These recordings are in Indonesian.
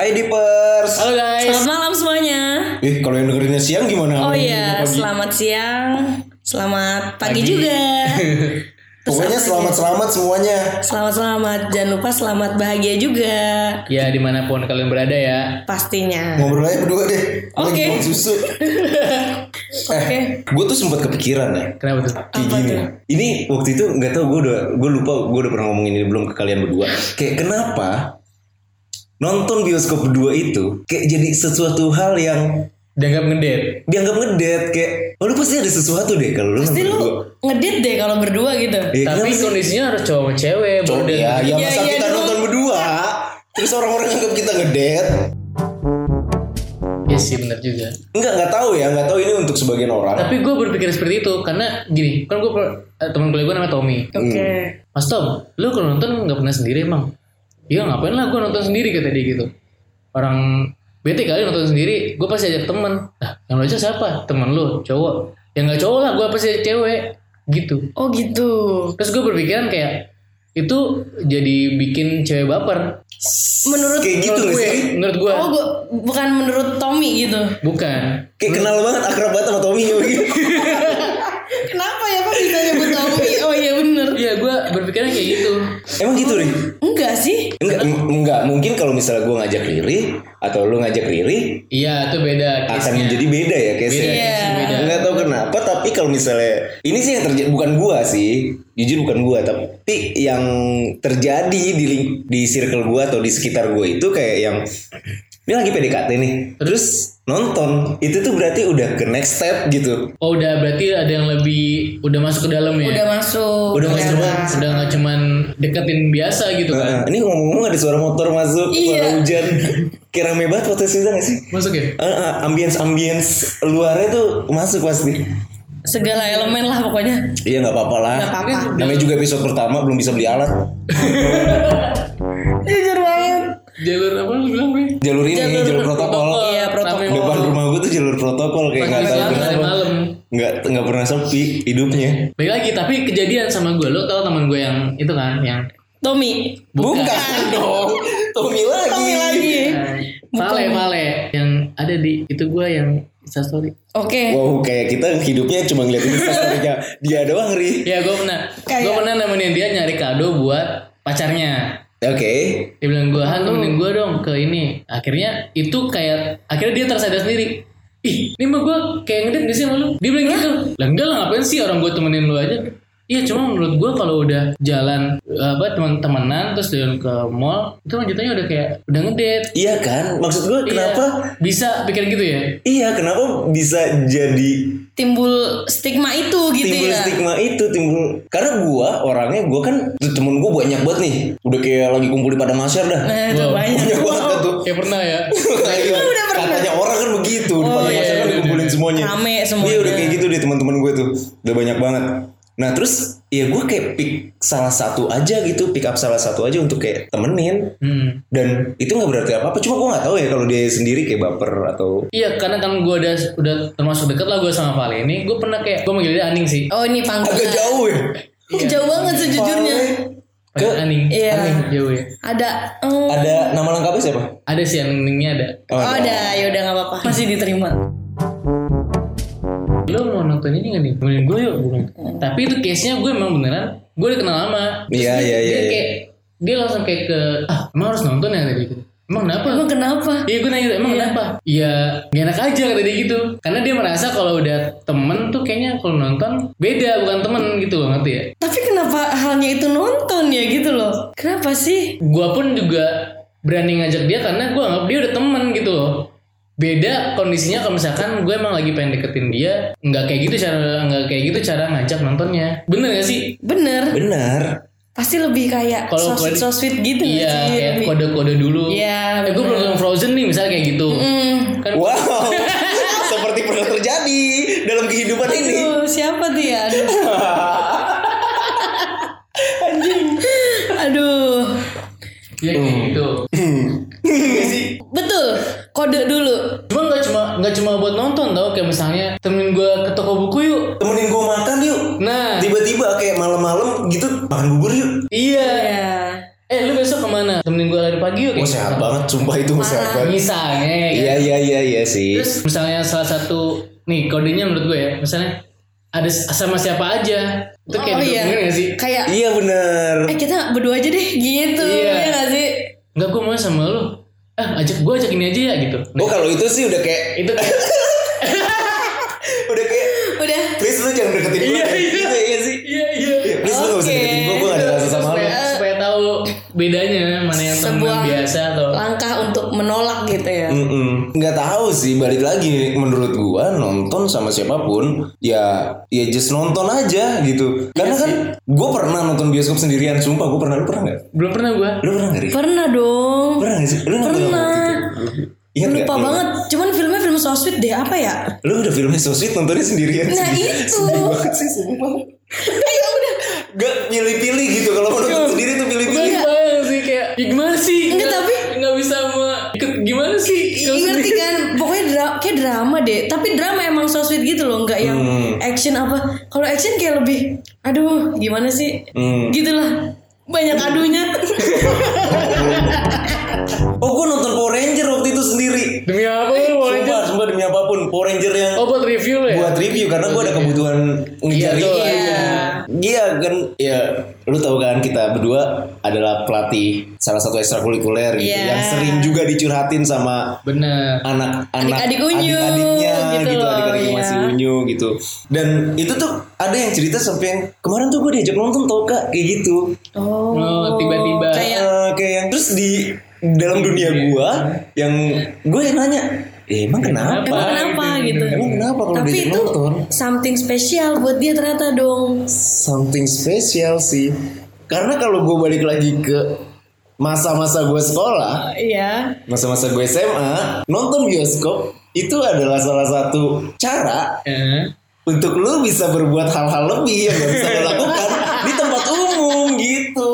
Hai Dipers. Halo guys. Selamat malam semuanya. Eh kalau yang dengerinnya siang gimana? Oh iya, selamat siang, selamat pagi, Pagi. juga. Pokoknya selamat selamat semuanya. Selamat selamat, jangan lupa selamat bahagia juga Ya di mana pun kalian berada ya. pastinya. Ngobrol aja berdua deh. Oke. Lagi buang susu. Oke. Gue tuh sempat kepikiran ya. Kenapa tuh? Kayak Apa gini. tuh? Ini waktu itu nggak tahu gue udah gue lupa gue udah pernah ngomongin ini belum ke kalian berdua. Kayak kenapa nonton bioskop berdua itu kayak jadi sesuatu hal yang Dianggap ngedet. dianggap ngedet kayak oh lu pasti ada sesuatu deh kalau lu Pasti lu ngedit deh kalau berdua gitu. Iya, Tapi sih? kondisinya harus cowok sama cewek. dia- ya, ya Iya, masa iya kita dong. nonton berdua terus orang-orang anggap kita ngedet Iya sih benar juga. Enggak, enggak tahu ya, enggak tahu ini untuk sebagian orang. Tapi gue berpikir seperti itu karena gini, kan gue teman kuliah gue namanya Tommy. Oke. Mas Tom, lu kalau nonton nggak pernah sendiri emang? Iya ngapain lah gue nonton sendiri kata dia gitu. Orang bete kali nonton sendiri, gue pasti ajak temen. Nah, yang lo ajak siapa? Temen lu, cowok. Yang nggak cowok lah, gue pasti ajak cewek. Gitu. Oh gitu. Terus gue berpikiran kayak itu jadi bikin cewek baper. Menurut Kayak gitu menurut gue, sih? menurut gue Oh, gua, bukan menurut Tommy gitu. bukan. Kayak kenal banget akrab banget sama Tommy gitu. Kenapa ya kok bisa nyebut Tommy? Oh iya bener. Iya, gue berpikirnya kayak gitu. Emang gitu, Ri? Enggak sih. Enggak, enggak. Mungkin kalau misalnya gue ngajak Riri atau lu ngajak Riri Iya, itu beda. akan menjadi beda ya Beda. Iya. beda. Enggak tahu kenapa tapi kalau misalnya ini sih yang terjadi bukan gua sih. Jujur bukan gua tapi yang terjadi di di circle gua atau di sekitar gua itu kayak yang ini lagi PDKT nih. Terus nonton itu tuh berarti udah ke next step gitu. Oh udah berarti ada yang lebih udah masuk ke dalam ya? Udah masuk. Udah masuk ternyata. banget. Sudah nggak cuman deketin biasa gitu kan? Nah, ini ngomong-ngomong ada suara motor masuk, Iya. suara hujan. Kayak rame banget potensi gak sih? Masuk ya? Ah, ah, ambience-ambience luarnya tuh masuk pasti. Segala elemen lah pokoknya. Iya nggak apa-apa lah. Nggak apa-apa. Namanya juga episode pertama belum bisa beli alat. Jujur banget. Jalur apa lu bilang gue? Jalur ini, jalur, Jalur protokol. Iya, protokol. Depan rumah gue tuh jalur protokol kayak Pagi nggak tahu kenapa. malam. Nggak nggak pernah sepi hidupnya. Baik lagi, tapi kejadian sama gue. Lo tau teman gue yang itu kan? Yang Tommy. Bukan. dong. Tommy lagi. Tommy lagi. Vale, Vale. Yang ada di itu gue yang instastory. Oke. Wow, kayak kita hidupnya cuma ngeliatin instastorynya dia doang, Ri. Ya gue pernah. Kayak- Gue pernah nemenin dia nyari kado buat pacarnya. Oke. Dia bilang gue Han temenin gue dong ke ini. Akhirnya itu kayak akhirnya dia tersadar sendiri. Ih, ini mah gue kayak ngedit gak sih sama lu? Dia bilang gitu. Lah enggak lah ngapain sih orang gue temenin lu aja. Iya cuma menurut gue kalau udah jalan apa teman-temanan terus jalan ke mall itu lanjutannya udah kayak udah ngedate. Iya kan? Maksud gue kenapa? Iya, bisa pikir gitu ya? Iya, kenapa bisa jadi Timbul stigma itu gitu timbul ya. stigma itu timbul karena gua orangnya gua kan tuh temen gua banyak banget nih udah kayak lagi kumpul di padang masyar dah Nah, itu Wow. banyak. banyak banget kan tuh Kayak pernah ya? Kayak katanya orang kan begitu di Oh, padang iya, masyar kan iya, dikumpulin iya. semuanya Rame semuanya. iya udah kayak gitu deh teman-teman gue tuh udah banyak banget nah terus ya gue kayak pick salah satu aja gitu pick up salah satu aja untuk kayak temenin Hmm. dan itu nggak berarti apa apa cuma gue nggak tahu ya kalau dia sendiri kayak baper atau Iya karena kan gue udah udah termasuk deket lah gue sama Vale ini Gue pernah kayak gue manggil dia Aning sih Oh ini panggilan. agak jauh ya Ih, Jauh banget sejujurnya. Ke- Panggil Aning Iya. Aning jauh ya Ada. oh, ada nama lengkapnya siapa Ada sih Aningnya ada Oh, ada. Ya udah nggak apa-apa. Masih diterima. Nonton ini gak nih? Temenin gue yuk bukan. Tapi itu case nya gue emang beneran Gue udah kenal lama Iya, dia- iya, iya, Dia iya. kayak Dia langsung kayak ke Ah emang harus nonton ya tadi gitu Emang kenapa? Emang kenapa? Iya gue nanya emang kenapa? Iya gak enak aja kata dia gitu Karena dia merasa kalau udah temen tuh kayaknya kalau nonton Beda bukan temen gitu loh ngerti ya Tapi kenapa halnya itu nonton ya gitu loh? Kenapa sih? gue pun juga berani ngajak dia karena gue anggap dia udah temen gitu loh beda kondisinya kalau misalkan gue emang lagi pengen deketin dia nggak kayak gitu cara nggak kayak gitu cara ngajak nontonnya bener gak sih Bener. benar Pasti lebih kayak Kalau so sweet, so sweet gitu iya sih? kayak Lebih- kode-kode dulu Iya, eh, gue belum nonton Frozen nih misalnya kayak gitu Hmm. kan wow seperti pernah terjadi dalam kehidupan ini Aduh, siapa tuh ya? Aduh. Aduh. ya kayak misalnya ada sama siapa aja. Itu kayak Oh iya. gak sih? Kayak Iya bener. eh kita berdua aja deh gitu. Iya. Iya gak sih? Enggak gue mau sama lu. Eh ajak gue ajak ini aja ya gitu. Oh kalau itu sih udah kayak Itu kayak udah kayak Udah. please lu jangan deketin gue. Iya, iya. Nggak tahu sih balik lagi menurut gua nonton sama siapa pun ya ya just nonton aja gitu karena kan gua pernah nonton bioskop sendirian sumpah gua pernah lu pernah nggak belum pernah gue. lu pernah nggak? Pernah dong. pernah nggak sih lu Pernah. Ingat? Lupa Lu- banget. Cuman filmnya film so sweet deh apa ya? lu udah filmnya so sweet nontonnya sendirian Nah, sedih, itu. sedih banget sih sumpah Ayo udah. gak pilih-pilih gitu kalau mau nonton sendiri tuh pilih-pilih bayang sih kayak ya gimana sih? Enggak, Nggak- tapi- drama deh. Tapi drama emang so sweet gitu loh nggak yang Hmm. action apa. Kalau action kayak lebih aduh gimana sih? Hmm. gitulah. Banyak adunya. Oh gua nonton Power Ranger waktu itu sendiri. Demi apa demi apa pun Power Ranger yang Oh buat review ya? buat review karena gue ada kebutuhan ngejar Iya, itu. iya. Iya kan, ya lu tahu kan kita berdua adalah pelatih salah satu ekstrakurikuler gitu Iya. yang sering juga dicurhatin sama Bener. anak-anak Adik-adik unyu, adik-adiknya gitu gitu, adik-adik iya. masih unyu gitu. Dan itu tuh ada yang cerita sampai yang kemarin tuh gue diajak nonton tau kak kayak gitu. oh, Oh, tiba-tiba. kayak Eh, kayak yang terus di dalam dunia gua yang gue yang nanya, "Eh, emang kenapa? emang kenapa gitu Emang kenapa kalau tapi itu nonton? something spesial buat dia ternyata dong something spesial sih. Karena kalau gue balik lagi ke masa-masa gue sekolah, iya masa-masa gue SMA, nonton bioskop itu adalah salah satu cara Eh. untuk lu bisa berbuat hal-hal lebih yang gak bisa lo lakukan di tempat umum gitu.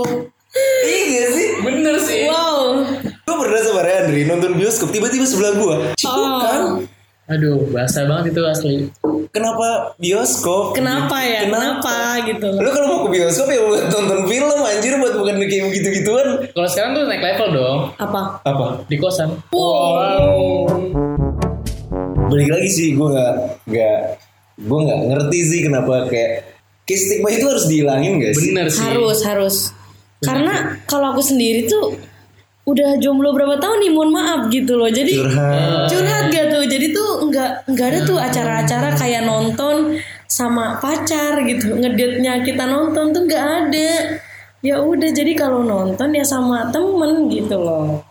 Iya sih? Bener sih. wow pernah sama Rendri nonton bioskop tiba-tiba sebelah gue. Cipukan. Aduh, bahasa banget itu asli. Kenapa bioskop? kenapa ya Kenapa? kenapa, gitu Lu kalau mau ke bioskop ya buat nonton film anjir buat bukan kayak gitu-gituan. Kalau sekarang tuh naik level dong apa Apa? di kosan. wow balik lagi sih gue nggak nggak gue nggak ngerti sih kenapa kayak kayak stigma itu harus dihilangin gak sih? Bener sih. harus harus karena kalau aku sendiri tuh udah jomblo berapa tahun nih mohon maaf gitu loh jadi Curhat. curhat gak tuh jadi tuh nggak nggak ada tuh acara-acara kayak nonton sama pacar gitu ngedate-nya kita nonton tuh nggak ada ya udah jadi kalau nonton ya sama temen gitu loh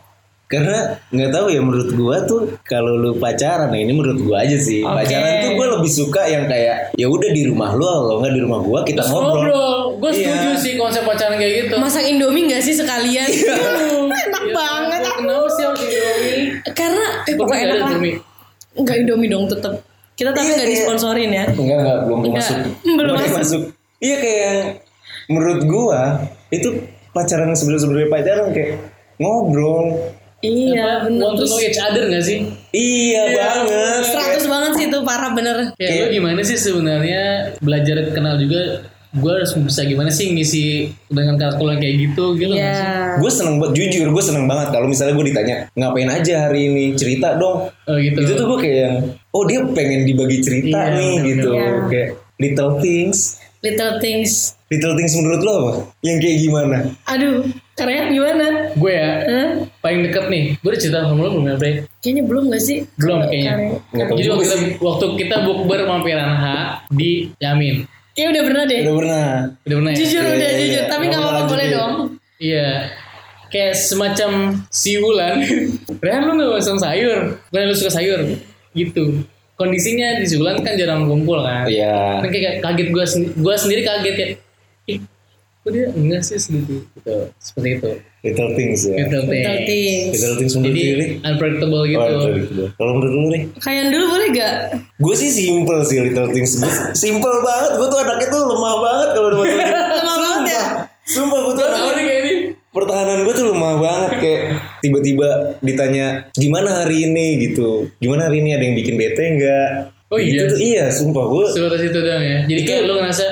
Karena nggak tahu ya menurut gue tuh kalau lu pacaran nah ini menurut gue aja sih Oke. pacaran tuh gue lebih suka yang kayak ya udah di rumah lu kalau nggak di rumah gue kita ngobrol. Ngobrol. Gue Iya. setuju sih konsep pacaran kayak gitu. masak indomie nggak sih sekalian enak Ya, banget aku Kenapa sih harus Indomie? karena eh, pokoknya enak lah Indomie. nggak indomie dong tetep kita tapi Iya, nggak iya. disponsorin ya Enggak enggak belum Enggak, masuk. belum yang masuk. Iya kayak menurut gua itu pacaran sebelum sebelumnya pacaran kayak ngobrol. iya Apa, bener Want to know each other gak sih? Iya banget. seratus banget sih itu parah bener Kayak lo gimana sih sebenarnya belajar kenal juga gue harus bisa gimana sih ngisi dengan karakter yang kayak gitu gitu ya gue seneng banget jujur gue seneng banget kalau misalnya gue ditanya ngapain aja hari ini cerita dong Oh gitu. itu tuh gue kayak yang oh dia pengen dibagi cerita Iya, nih bener-bener. gitu Iya. kayak little things little things little things menurut lo apa yang kayak gimana aduh keren gimana Gue ya Hah? paling deket nih. Gue udah cerita sama lo belum ya Bre? kayaknya belum gak sih Belum kayaknya. Jadi waktu kita, waktu kita bukber mampir H di Yamin. Ya udah pernah deh udah pernah Udah pernah ya? jujur Iya, udah iya, jujur iya. tapi Mau nggak apa-apa boleh ya? dong Iya. Kayak semacam siulan. Rehan lu gak pesan sayur. Rehan lu suka sayur. Gitu. Kondisinya di siulan kan jarang kumpul kan. iya Kan kayak kaget gue gue sendiri kaget kayak kok dia enggak sih segitu gitu. Seperti itu. Little things ya. Little things. little things menurut jadi diri? unpredictable gitu. Oh, unpredictable. kalau menurut lu nih? Kalian dulu boleh gak? Gue sih simple sih little things. Simple banget. Gue tuh anaknya tuh lemah banget kalau udah lemah banget ya? Sumpah. Gue tuh anaknya nih kayak ini. pertahanan gue tuh lemah banget. Kayak tiba-tiba ditanya gimana hari ini? Gitu. Gimana hari ini? Ada yang bikin bete enggak Oh iya? Gitu tuh, iya sumpah. Gue sebatas itu doang ya. Jadi kayak lu ngerasa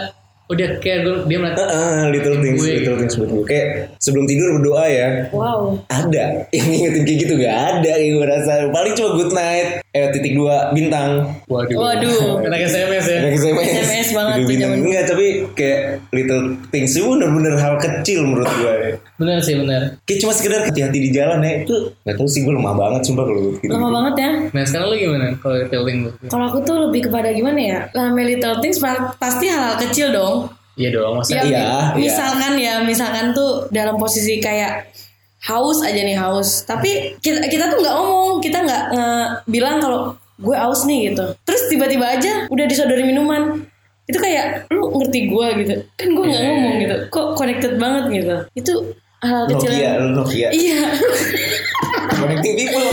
oh dia care gue dia melihat Ah, little things, Gue. little things buat gue. Kayak sebelum tidur berdoa ya. Wow. Ada yang ngingetin kayak gitu gak ada yang gue rasa paling cuma good night eh titik dua bintang waduh Waduh. anak SMS ya Anak SMS SMS banget tuh bintang. enggak tapi kayak little things itu bener-bener hal kecil menurut gue bener sih bener kayak cuma sekedar hati-hati di jalan ya itu gak tau sih gue lemah banget sumpah kalau gitu Lama banget ya. nah sekarang lu gimana kalau telling lu Kalau aku tuh lebih kepada gimana ya? Namanya little things pa- pasti hal-hal kecil dong. Iya dong masa Ya, Iya, iya. misalkan ya, misalkan tuh dalam posisi kayak haus aja nih haus. Tapi kita, kita tuh nggak ngomong, kita nggak nge- bilang kalau gue haus nih gitu. Terus tiba-tiba aja udah disodori minuman. Itu kayak lu ngerti gue gitu. Kan gue nggak Iya, iya, ngomong gitu. Kok connected banget gitu. Itu hal kecil. Nokia Nokia Iya. connecting people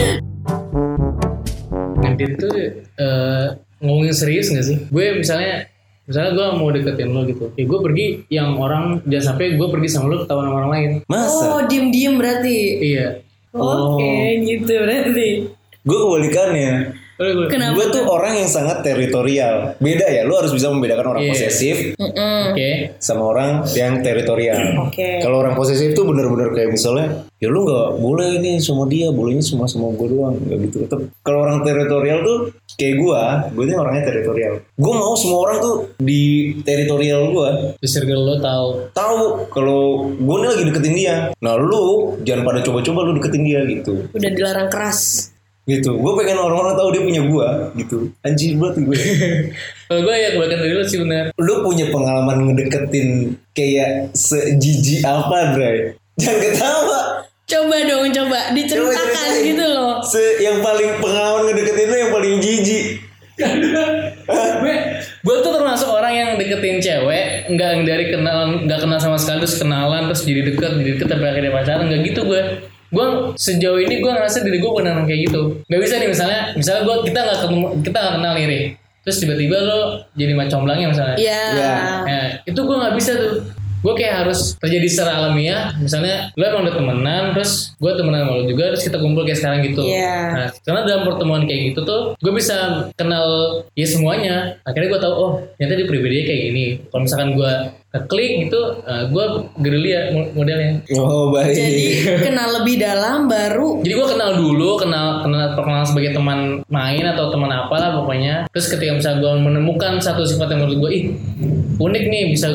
nanti tuh eh, ngomongin serius gak sih gue misalnya misalnya gue mau deketin lo gitu ya gue pergi yang orang jangan sampai gue pergi sama lo ketahuan sama orang lain masa Oh, diem-diem berarti. iya Oke, gitu berarti. gue kebalikannya. Kenapa? gue tuh orang yang sangat teritorial beda ya lu harus bisa membedakan orang Iya. posesif Mm-mm. oke sama orang yang teritorial. Oke. Kalau orang posesif tuh bener-bener kayak misalnya, ya lu nggak boleh ini sama dia, bolehnya cuma sama gue doang, nggak gitu. Tetep kalau orang teritorial tuh kayak gue, gue tuh orangnya teritorial. Gue mau semua orang tuh di teritorial gue. di circle lo tahu Tahu kalau gue nih lagi deketin dia. Nah lu jangan pada coba-coba lu deketin dia gitu. Udah dilarang keras. Gitu. Gue pengen orang-orang tahu dia punya gue gitu. Anjir banget gue. kalau gue ya kebalikan dari lo sih bener lu punya pengalaman ngedeketin kayak sejiji apa, Bray? Jangan ketawa. Coba dong, coba diceritakan gitu loh. Se yang paling pengalaman ngedeketin lu yang paling jijik. gue gue tuh termasuk orang yang deketin cewek nggak yang dari kenal nggak kenal sama sekali terus kenalan terus jadi deket jadi deket sampai akhirnya pacaran nggak gitu gue gue sejauh ini gue ngerasa diri gue benar kayak gitu nggak bisa nih misalnya misalnya gue kita nggak ketemu kita nggak kenal nih Ri. terus tiba-tiba lo jadi macam belangnya misalnya Iya. Iya. Nah, itu gue nggak bisa tuh. Gue kayak harus terjadi secara alamiah. Misalnya lo emang udah temenan, terus gue temenan sama lo juga, terus kita kumpul kayak sekarang gitu. Iya. Nah, karena dalam pertemuan kayak gitu tuh, gue bisa kenal ya semuanya. Akhirnya gue tahu, oh ternyata dia pribadinya kayak gini. Kalau misalkan gue klik gitu, uh, gue gerilya mo- modelnya. Oh baik. Jadi kenal lebih dalam baru Jadi gue kenal dulu, kenal kenal perkenalan sebagai teman main atau teman apalah pokoknya. Terus ketika misalnya gue menemukan satu sifat yang menurut gue, ih unik nih bisa,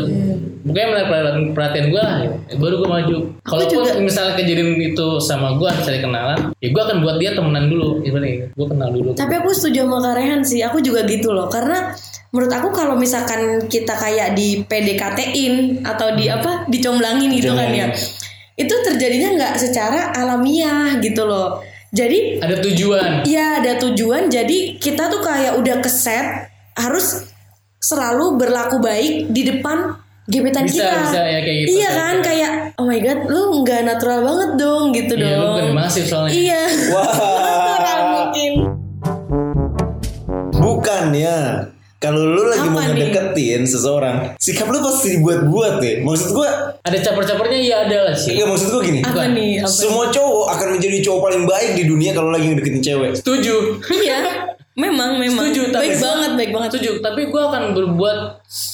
pokoknya menarik perhatian, perhatian gue lah. Gitu. Baru gue maju. Kalaupun juga. misalnya kejadian itu sama gue, misalnya kenalan, ya gue akan buat dia temenan dulu. Gimana Gue kenal dulu. Tapi aku setuju sama Kak Rehan sih. Aku juga gitu loh. Karena menurut aku kalau misalkan kita kayak di PDKT-in atau di apa dicomblangin gitu kan ya. Itu terjadinya nggak secara alamiah gitu loh. Jadi Ada tujuan. Iya ada tujuan jadi kita tuh kayak udah keset harus selalu berlaku baik di depan gebetan Bisa, kita. bisa, ya, kayak gitu. Iya kan kayak oh my god lu nggak natural banget dong gitu Iya, lu dong. bukan masif soalnya. Iya. Wah. natural mungkin. Bukan ya. Kalau lu lagi Apa mau nih? ngedeketin seseorang, sikap lu pasti dibuat-buat deh. Maksud gua, Ada caper-capernya iya ada lah sih. iya maksud gua gini. Apa nih? Apa? Semua cowok akan menjadi cowok paling baik di dunia kalau lagi ngedeketin cewek. Setuju. Iya. Memang memang. Setuju, tapi baik banget baik banget. Setuju, tapi gue akan berbuat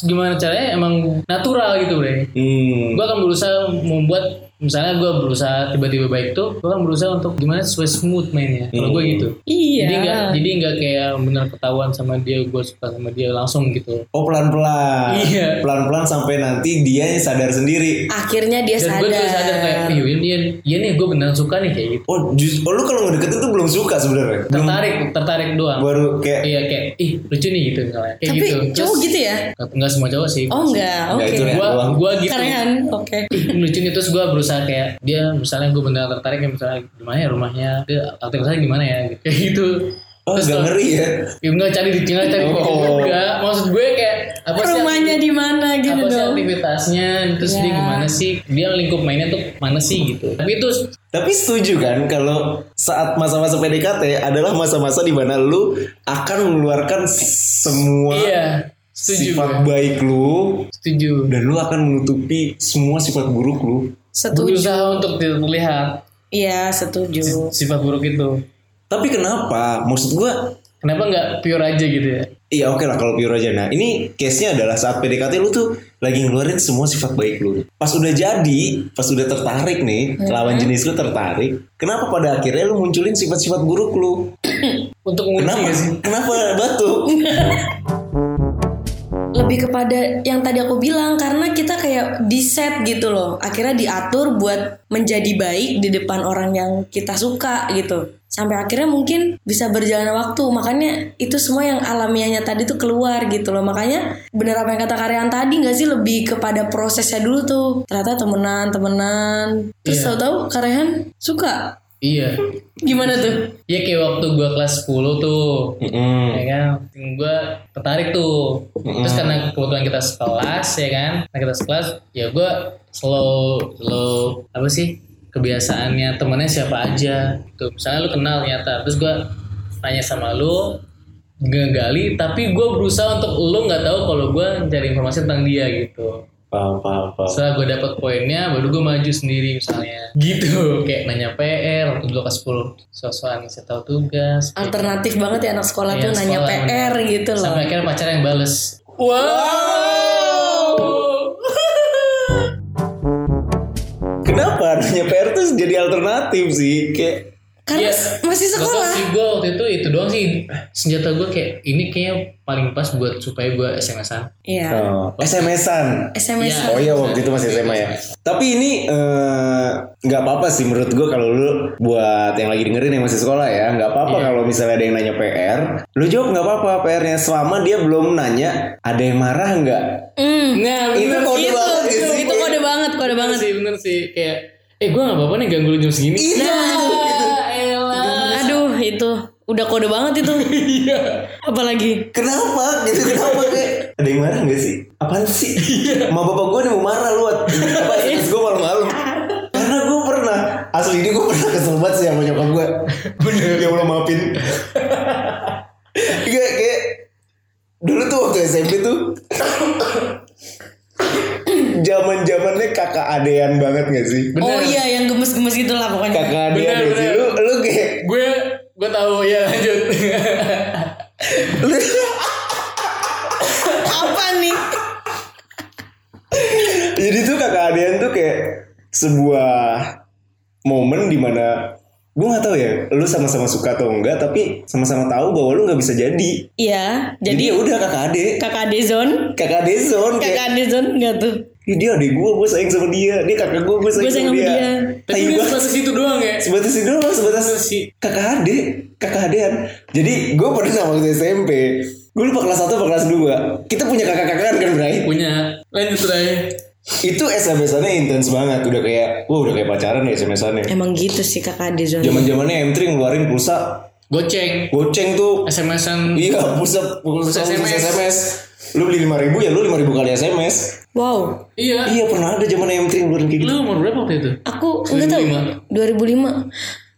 gimana caranya emang natural gitu bre. Hmm. Gue akan berusaha membuat misalnya gue berusaha tiba-tiba baik tuh, gue akan berusaha untuk gimana sesuai smooth mainnya. Kalau gue gitu. Iya. Jadi nggak jadi nggak kayak benar ketahuan sama dia, gue suka sama dia langsung gitu. Oh pelan-pelan. Iya. Pelan-pelan sampai nanti dia sadar sendiri. Akhirnya dia Dan sadar. gue juga sadar kayak, iya iya, iya nih gue beneran suka nih kayak gitu. Oh, just, oh lu kalau ngedeketin tuh belum suka sebenarnya. Belum Tertarik, tertarik doang. baru kayak Iya kayak, ih lucu nih gitu misalnya. Kayak Tapi gitu. cowok gitu ya? Enggak semua cowok sih. Oh enggak, oke. Gua, doang. gua gitu. Keren, oke. Ih, lucu nih terus gue berusaha kayak dia misalnya gue beneran tertarik ya misalnya gimana ya rumahnya dia aktivitasnya gimana ya gitu kayak gitu oh Terus gak ngeri ya. ya enggak cari di nggak cari di Oh. enggak maksud gue kayak apa sih Rumahnya di mana gitu apa sih dong. aktivitasnya terus dia Ya. gimana sih dia lingkup mainnya tuh mana sih gitu tapi itu Tapi setuju kan kalau saat masa-masa PDKT adalah masa-masa di mana lu akan mengeluarkan semua iya setuju sifat gue. baik lu setuju dan lu akan menutupi semua sifat buruk lu. Setuju. berusaha untuk tidak terlihat Iya, setuju. sifat buruk itu Tapi kenapa? Maksud gua kenapa nggak pure aja gitu ya Iya oke lah kalau pure aja. Nah ini case-nya adalah saat PDKT lu tuh lagi ngeluarin semua sifat baik lu. Pas udah jadi, pas udah tertarik nih, lawan jenis lu tertarik, kenapa pada akhirnya lu munculin sifat-sifat buruk lu? Untuk Kenapa? sih? Kenapa batuk? lebih kepada yang tadi aku bilang karena kita kayak di set gitu loh. Akhirnya diatur buat menjadi baik di depan orang yang kita suka gitu. Sampai akhirnya mungkin bisa berjalan waktu. Makanya itu semua yang alamiahnya tadi tuh keluar gitu loh. Makanya bener apa yang kata karyawan tadi nggak sih? Lebih kepada prosesnya dulu tuh. Ternyata temenan temenan. Terus Iya. tahu-tahu karyawan suka Iya. gimana tuh? Iya kayak waktu gua kelas 10 tuh. Mm-mm. ya kan? Gue tertarik tuh. Terus karena kebetulan kita sekelas ya kan? Nah kita sekelas ya gue slow slow apa sih? Kebiasaannya temennya siapa aja. Tuh misalnya lu kenal ternyata. Terus gue tanya sama lu ngegali tapi gue berusaha untuk lu nggak tahu kalau gue cari informasi tentang dia gitu Paham, paham, paham. setelah gue dapet poinnya baru gue maju sendiri misalnya gitu kayak nanya PR waktu dulu kelas 10 sosokan saya tahu tugas alternatif banget ya anak sekolah Iya, tuh nanya sekolah, PR bener. gitu loh Sampai akhirnya pacar yang bales. Wow. Kenapa nanya PR tuh jadi alternatif sih? Kayak karena Iya. masih Gak tau sekolah sih gue waktu itu itu doang sih senjata gue kayak ini kayaknya paling pas buat supaya gue SMS-an. Iya. oh, SMS-an. SMS. Iya. Oh iya waktu itu masih SMA ya. Tapi ini eh, nggak apa-apa sih menurut gue kalau lu buat yang lagi dengerin yang masih sekolah ya nggak apa-apa Iya. kalau misalnya ada yang nanya PR, lu jawab nggak apa-apa PR-nya selama dia belum nanya ada yang marah nggak? Hmm. Nah, Itu kode sih. banget sih. Itu kode banget, kode Bener banget. sih, bener sih kayak eh gue gak apa-apa nih ganggu lu jam segini. Itu. Nah, itu udah kode banget itu. Iya. Apalagi Kenapa gitu kenapa kayak ada yang marah nggak sih? Apaan sih? Ma bapak gue nih mau marah lu apa SMS gue malu-malu. Karena gue pernah asli ini gue pernah kesel banget sih sama nyokap gue. Bener ya Allah maafin. Kayak kayak dulu tuh waktu SMP tuh zaman zamannya kakak adean banget gak sih? Bener. Oh iya yang gemes-gemes gitu lah pokoknya. Kakak adean Bener, gak sih? bener. Lu, lu kayak gue gue tahu ya lanjut. Apa nih? Jadi tuh kakak adean tuh kayak sebuah momen di mana gue nggak tahu ya, lu sama-sama suka atau enggak, tapi sama-sama tahu bahwa lu nggak bisa jadi. Iya, Jadi jadi ya udah kakak ade, kakak Dezon, kakak ade zone kakak Dezon enggak tuh? "Ih, dia adik gue, gue sayang sama dia, dia kakak gue, gue sayang, Gue sayang sama dia. dia. Tapi banget. sebatas itu doang ya. Sebatas itu doang, sebatas sih. kakak ade, kakak adean. Jadi gue pernah waktu SMP, gue lupa kelas 1 atau kelas 2 Kita punya kakak-kakaan kan Bray? Punya lanjut Ray. Itu SMS-annya intens banget, udah kayak, wah udah kayak pacaran ya SMS-annya. Emang gitu sih kakak Dezon. Zaman zamannya M3 ngeluarin pulsa Goceng. goceng tuh. SMS-an. Iya, pulsa pulsa, Pulsa SMS. SMS. Lu beli 5000 ya lu 5000 kali SMS. Wow, Iya. Iya, pernah ada zaman M3 ngeluarin kayak gitu. Lu umur berapa waktu itu? aku enggak tahu. 2005.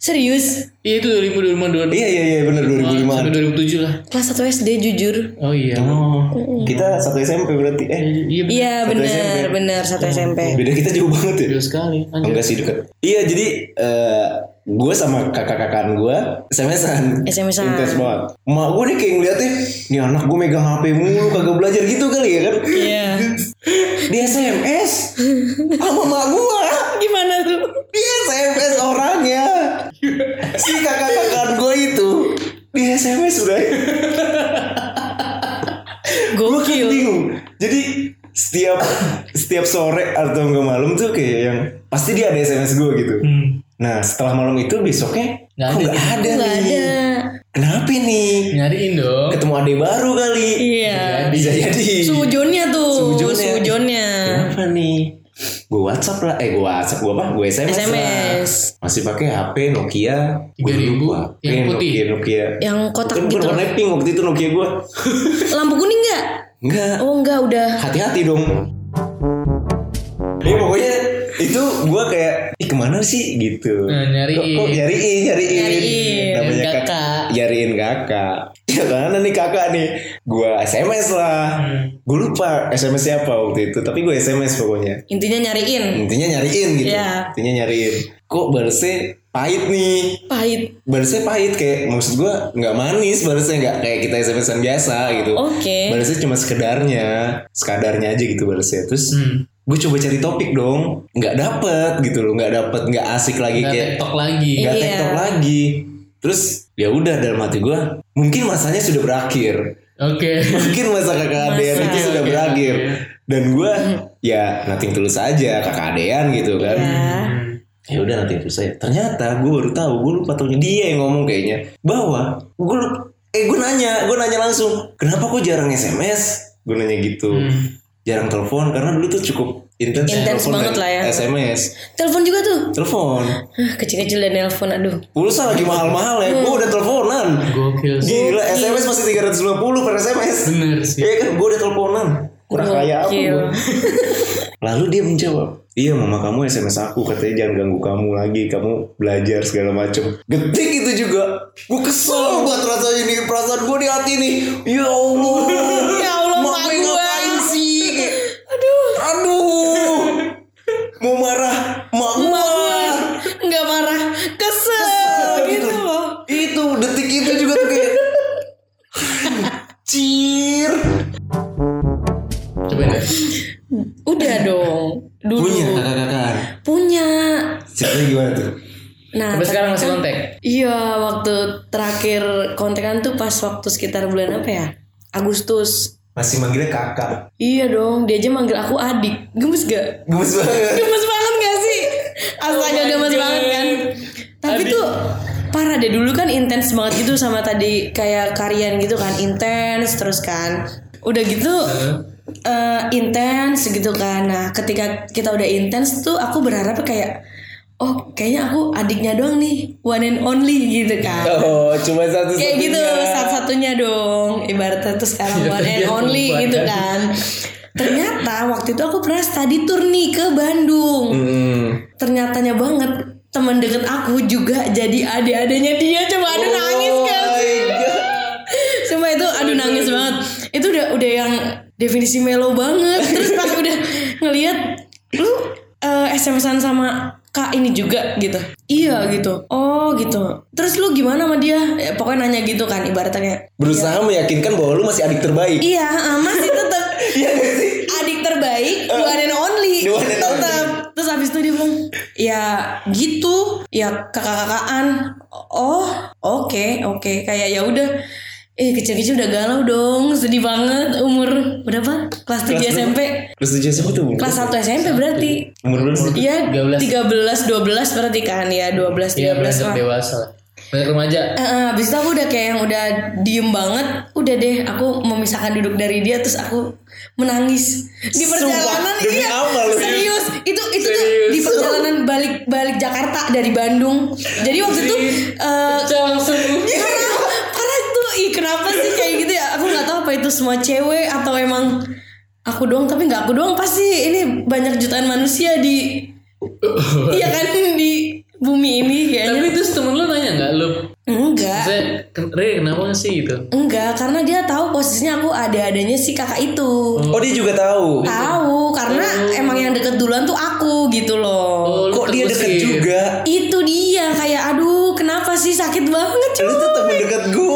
Serius? Iya itu 2000 2005 2006. Iya, iya, iya, bener 2005. Sampai 2007 lah. Kelas 1 SD jujur. Oh iya. Oh, kita satu SMP berarti. Eh, Iya bener. Iya Satu benar, benar satu SMP. beda kita jauh banget ya. Jauh sekali. Lanjut. Enggak sih deket. Iya, jadi eh gue sama kakak-kakaan gue SMS-an. SMS-an. Intens banget. Mak gue nih kayak ngeliatnya, nih anak gue megang HP mulu, kagak belajar gitu kali ya kan. Iya. Di SMS sama mak gue. Gimana tuh? Di SMS orangnya. Si kakak-kakaan gue itu di SMS udah. Gue kan bingung. Jadi setiap setiap sore atau enggak malam tuh kayak yang pasti dia ada SMS gue gitu. Hmm. Nah setelah malam itu besoknya Nggak kok ada nggak ada, Enggak nih. ada. Kenapa nih? Nyariin dong. Ketemu ade baru kali. Iya. Bisa jadi. Sujonnya tuh. Sujonnya. Sujonnya. Kenapa nih? Gue WhatsApp lah, eh gue WhatsApp gue apa? Gue SMS, SMS. lah. Masih pakai HP Nokia. 3000, lupa. yang Iya, putih. Nokia, Nokia. Yang kotak Bukan, gitu. bukan warna pink waktu itu Nokia gue. Lampu kuning enggak? Enggak. Oh enggak udah. Hati-hati dong. Iya pokoknya itu gue kayak ih ke mana sih gitu. Nah, nyariin. Kok, kok nyariin, nyariin. Nyariin. Namanya kakak. Nyariin kakak. Ya karena nih kakak nih. Gue SMS lah. Hmm. Gue lupa SMS siapa waktu itu. Tapi gue SMS pokoknya. Intinya nyariin. Intinya nyariin gitu. Iya. Intinya nyariin. Kok balesnya pahit nih Pahit. balasnya pahit kayak maksud gue nggak manis balasnya nggak kayak kita SMS-an biasa gitu Oke. balasnya cuma sekedarnya sekadarnya aja gitu balasnya terus Hmm. gue coba cari topik dong nggak dapet gitu loh nggak dapet nggak asik lagi Nggak kayak tektok lagi. nggak Iya. tektok lagi terus ya udah dalam hati gue mungkin masanya sudah berakhir. Oke. mungkin masa kakak adean itu sudah Oke, berakhir. Oke. dan gue ya nating tulus aja kakak adean gitu kan. Ya. ya udah nanti itu saya ternyata gue baru tahu gue lupa tahunya. Dia yang ngomong kayaknya. Bahwa gue eh gue nanya gue nanya langsung kenapa kok jarang sms gue nanya gitu. Hmm. jarang telepon karena dulu tuh cukup intens. Intens telepon banget lah ya. sms Telepon juga tuh. telepon. Hah, Kecil-kecil dan nelpon aduh. pulsa lagi mahal-mahal ya. Gue udah teleponan. Gokil gila sms masih 350 per sms Bener sih. Iya kan gue udah teleponan. Kurang kaya gue Lalu dia menjawab, iya mama kamu SMS aku katanya jangan ganggu kamu lagi, kamu belajar segala macem. Getik itu juga, gue kesel buat rasa ini perasaan gue di hati nih. Ya Allah, Ya Allah, Mak mak Mei gua. ngapain sih? Kayak, Aduh. Mau marah, gua. gue nggak marah, kesel, gitu loh. Itu detik itu juga tuh kayak, cir. Coba deh. Udah dong. Dulu Punya kakak-kakak. Punya. Ceritanya gimana tuh? Nah, Sampai sekarang masih kan- kontak. Iya, waktu terakhir kontekan tuh pas waktu sekitar bulan apa ya? Agustus. Masih manggilnya kakak. Iya dong, dia aja manggil aku adik. Gemes gak? Gemes banget. Gemes banget gak sih? Astaga Oh gemes God. banget kan. Tapi tuh parah deh dulu kan intens banget gitu sama tadi kayak karian gitu kan intens terus kan. Udah gitu eh, intens gitu kan. Nah, ketika kita udah intens tuh aku berharap kayak oh kayaknya aku adiknya doang nih one and only gitu kan. Oh, cuma satu Kayak gitu satu-satunya dong Ibaratnya tuh sekarang Iya, one and iya, only gitu kan. kan Ternyata waktu itu aku pernah study tour nih ke Bandung Hmm. Ternyatanya banget teman deket aku juga jadi adik-adiknya dia Coba aduh nangis Oh kan my God. Sumpah itu aduh nangis banget Itu udah udah yang definisi melo banget Terus pas udah ngeliat Lu eh, SMS-an sama kak ini juga gitu. Iya gitu. Oh gitu. Terus lu gimana sama dia? Ya, Pokoknya nanya gitu kan Ibaratnya. Berusaha meyakinkan bahwa lu masih adik terbaik. Iya ah, masih tetap Iya sih? Adik terbaik The one and only. The one and only. Tetap Terus habis itu dia bilang Ya gitu. Ya kakak-kakaan Oh oke oke. Kayak ya udah Eh kecil-kecil udah galau dong Sedih banget Umur berapa? Kelas 7 Kelas SMP Kelas tujuh SMP tuh. Kelas 1 SMP berarti Umur berapa sih? Iya 13. 13 12 berarti kan Ya 12 Iya 13 beranjak lah dewasa lah. Banyak remaja. Eh, eh, abis itu aku udah kayak yang udah diem banget Udah deh aku memisahkan duduk dari dia Terus aku menangis Di Sumpah, perjalanan demi iya apa lu? Serius Itu itu tuh Serius. di perjalanan balik balik Jakarta dari Bandung Jadi waktu itu eh, Pecah ih, kenapa sih kayak gitu ya Aku nggak tahu apa itu semua cewek Atau emang aku doang Tapi nggak aku doang Pasti ini banyak jutaan manusia di Iya kan di bumi ini kayaknya Tapi terus temen lu nanya nggak lu? Enggak Saya, Re kenapa sih gitu? Enggak, karena dia tahu posisinya aku ada-adanya si kakak itu. Oh dia juga tahu. Tahu, karena emang yang deket duluan tuh aku gitu loh. Oh, lu Kok dia deket terusin. juga? Itu dia kayak aduh, kenapa sih sakit banget Lu cuy. tuh temen deket gua.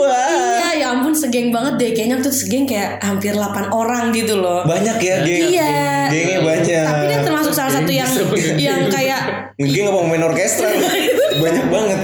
Ya segeng banget deh. Kayaknya itu segeng kayak hampir 8 orang gitu loh. Banyak ya geng. Iya. Gengnya banyak. Tapi dia termasuk salah satu yang yang kayak Geng apa main orkestra? banyak banget.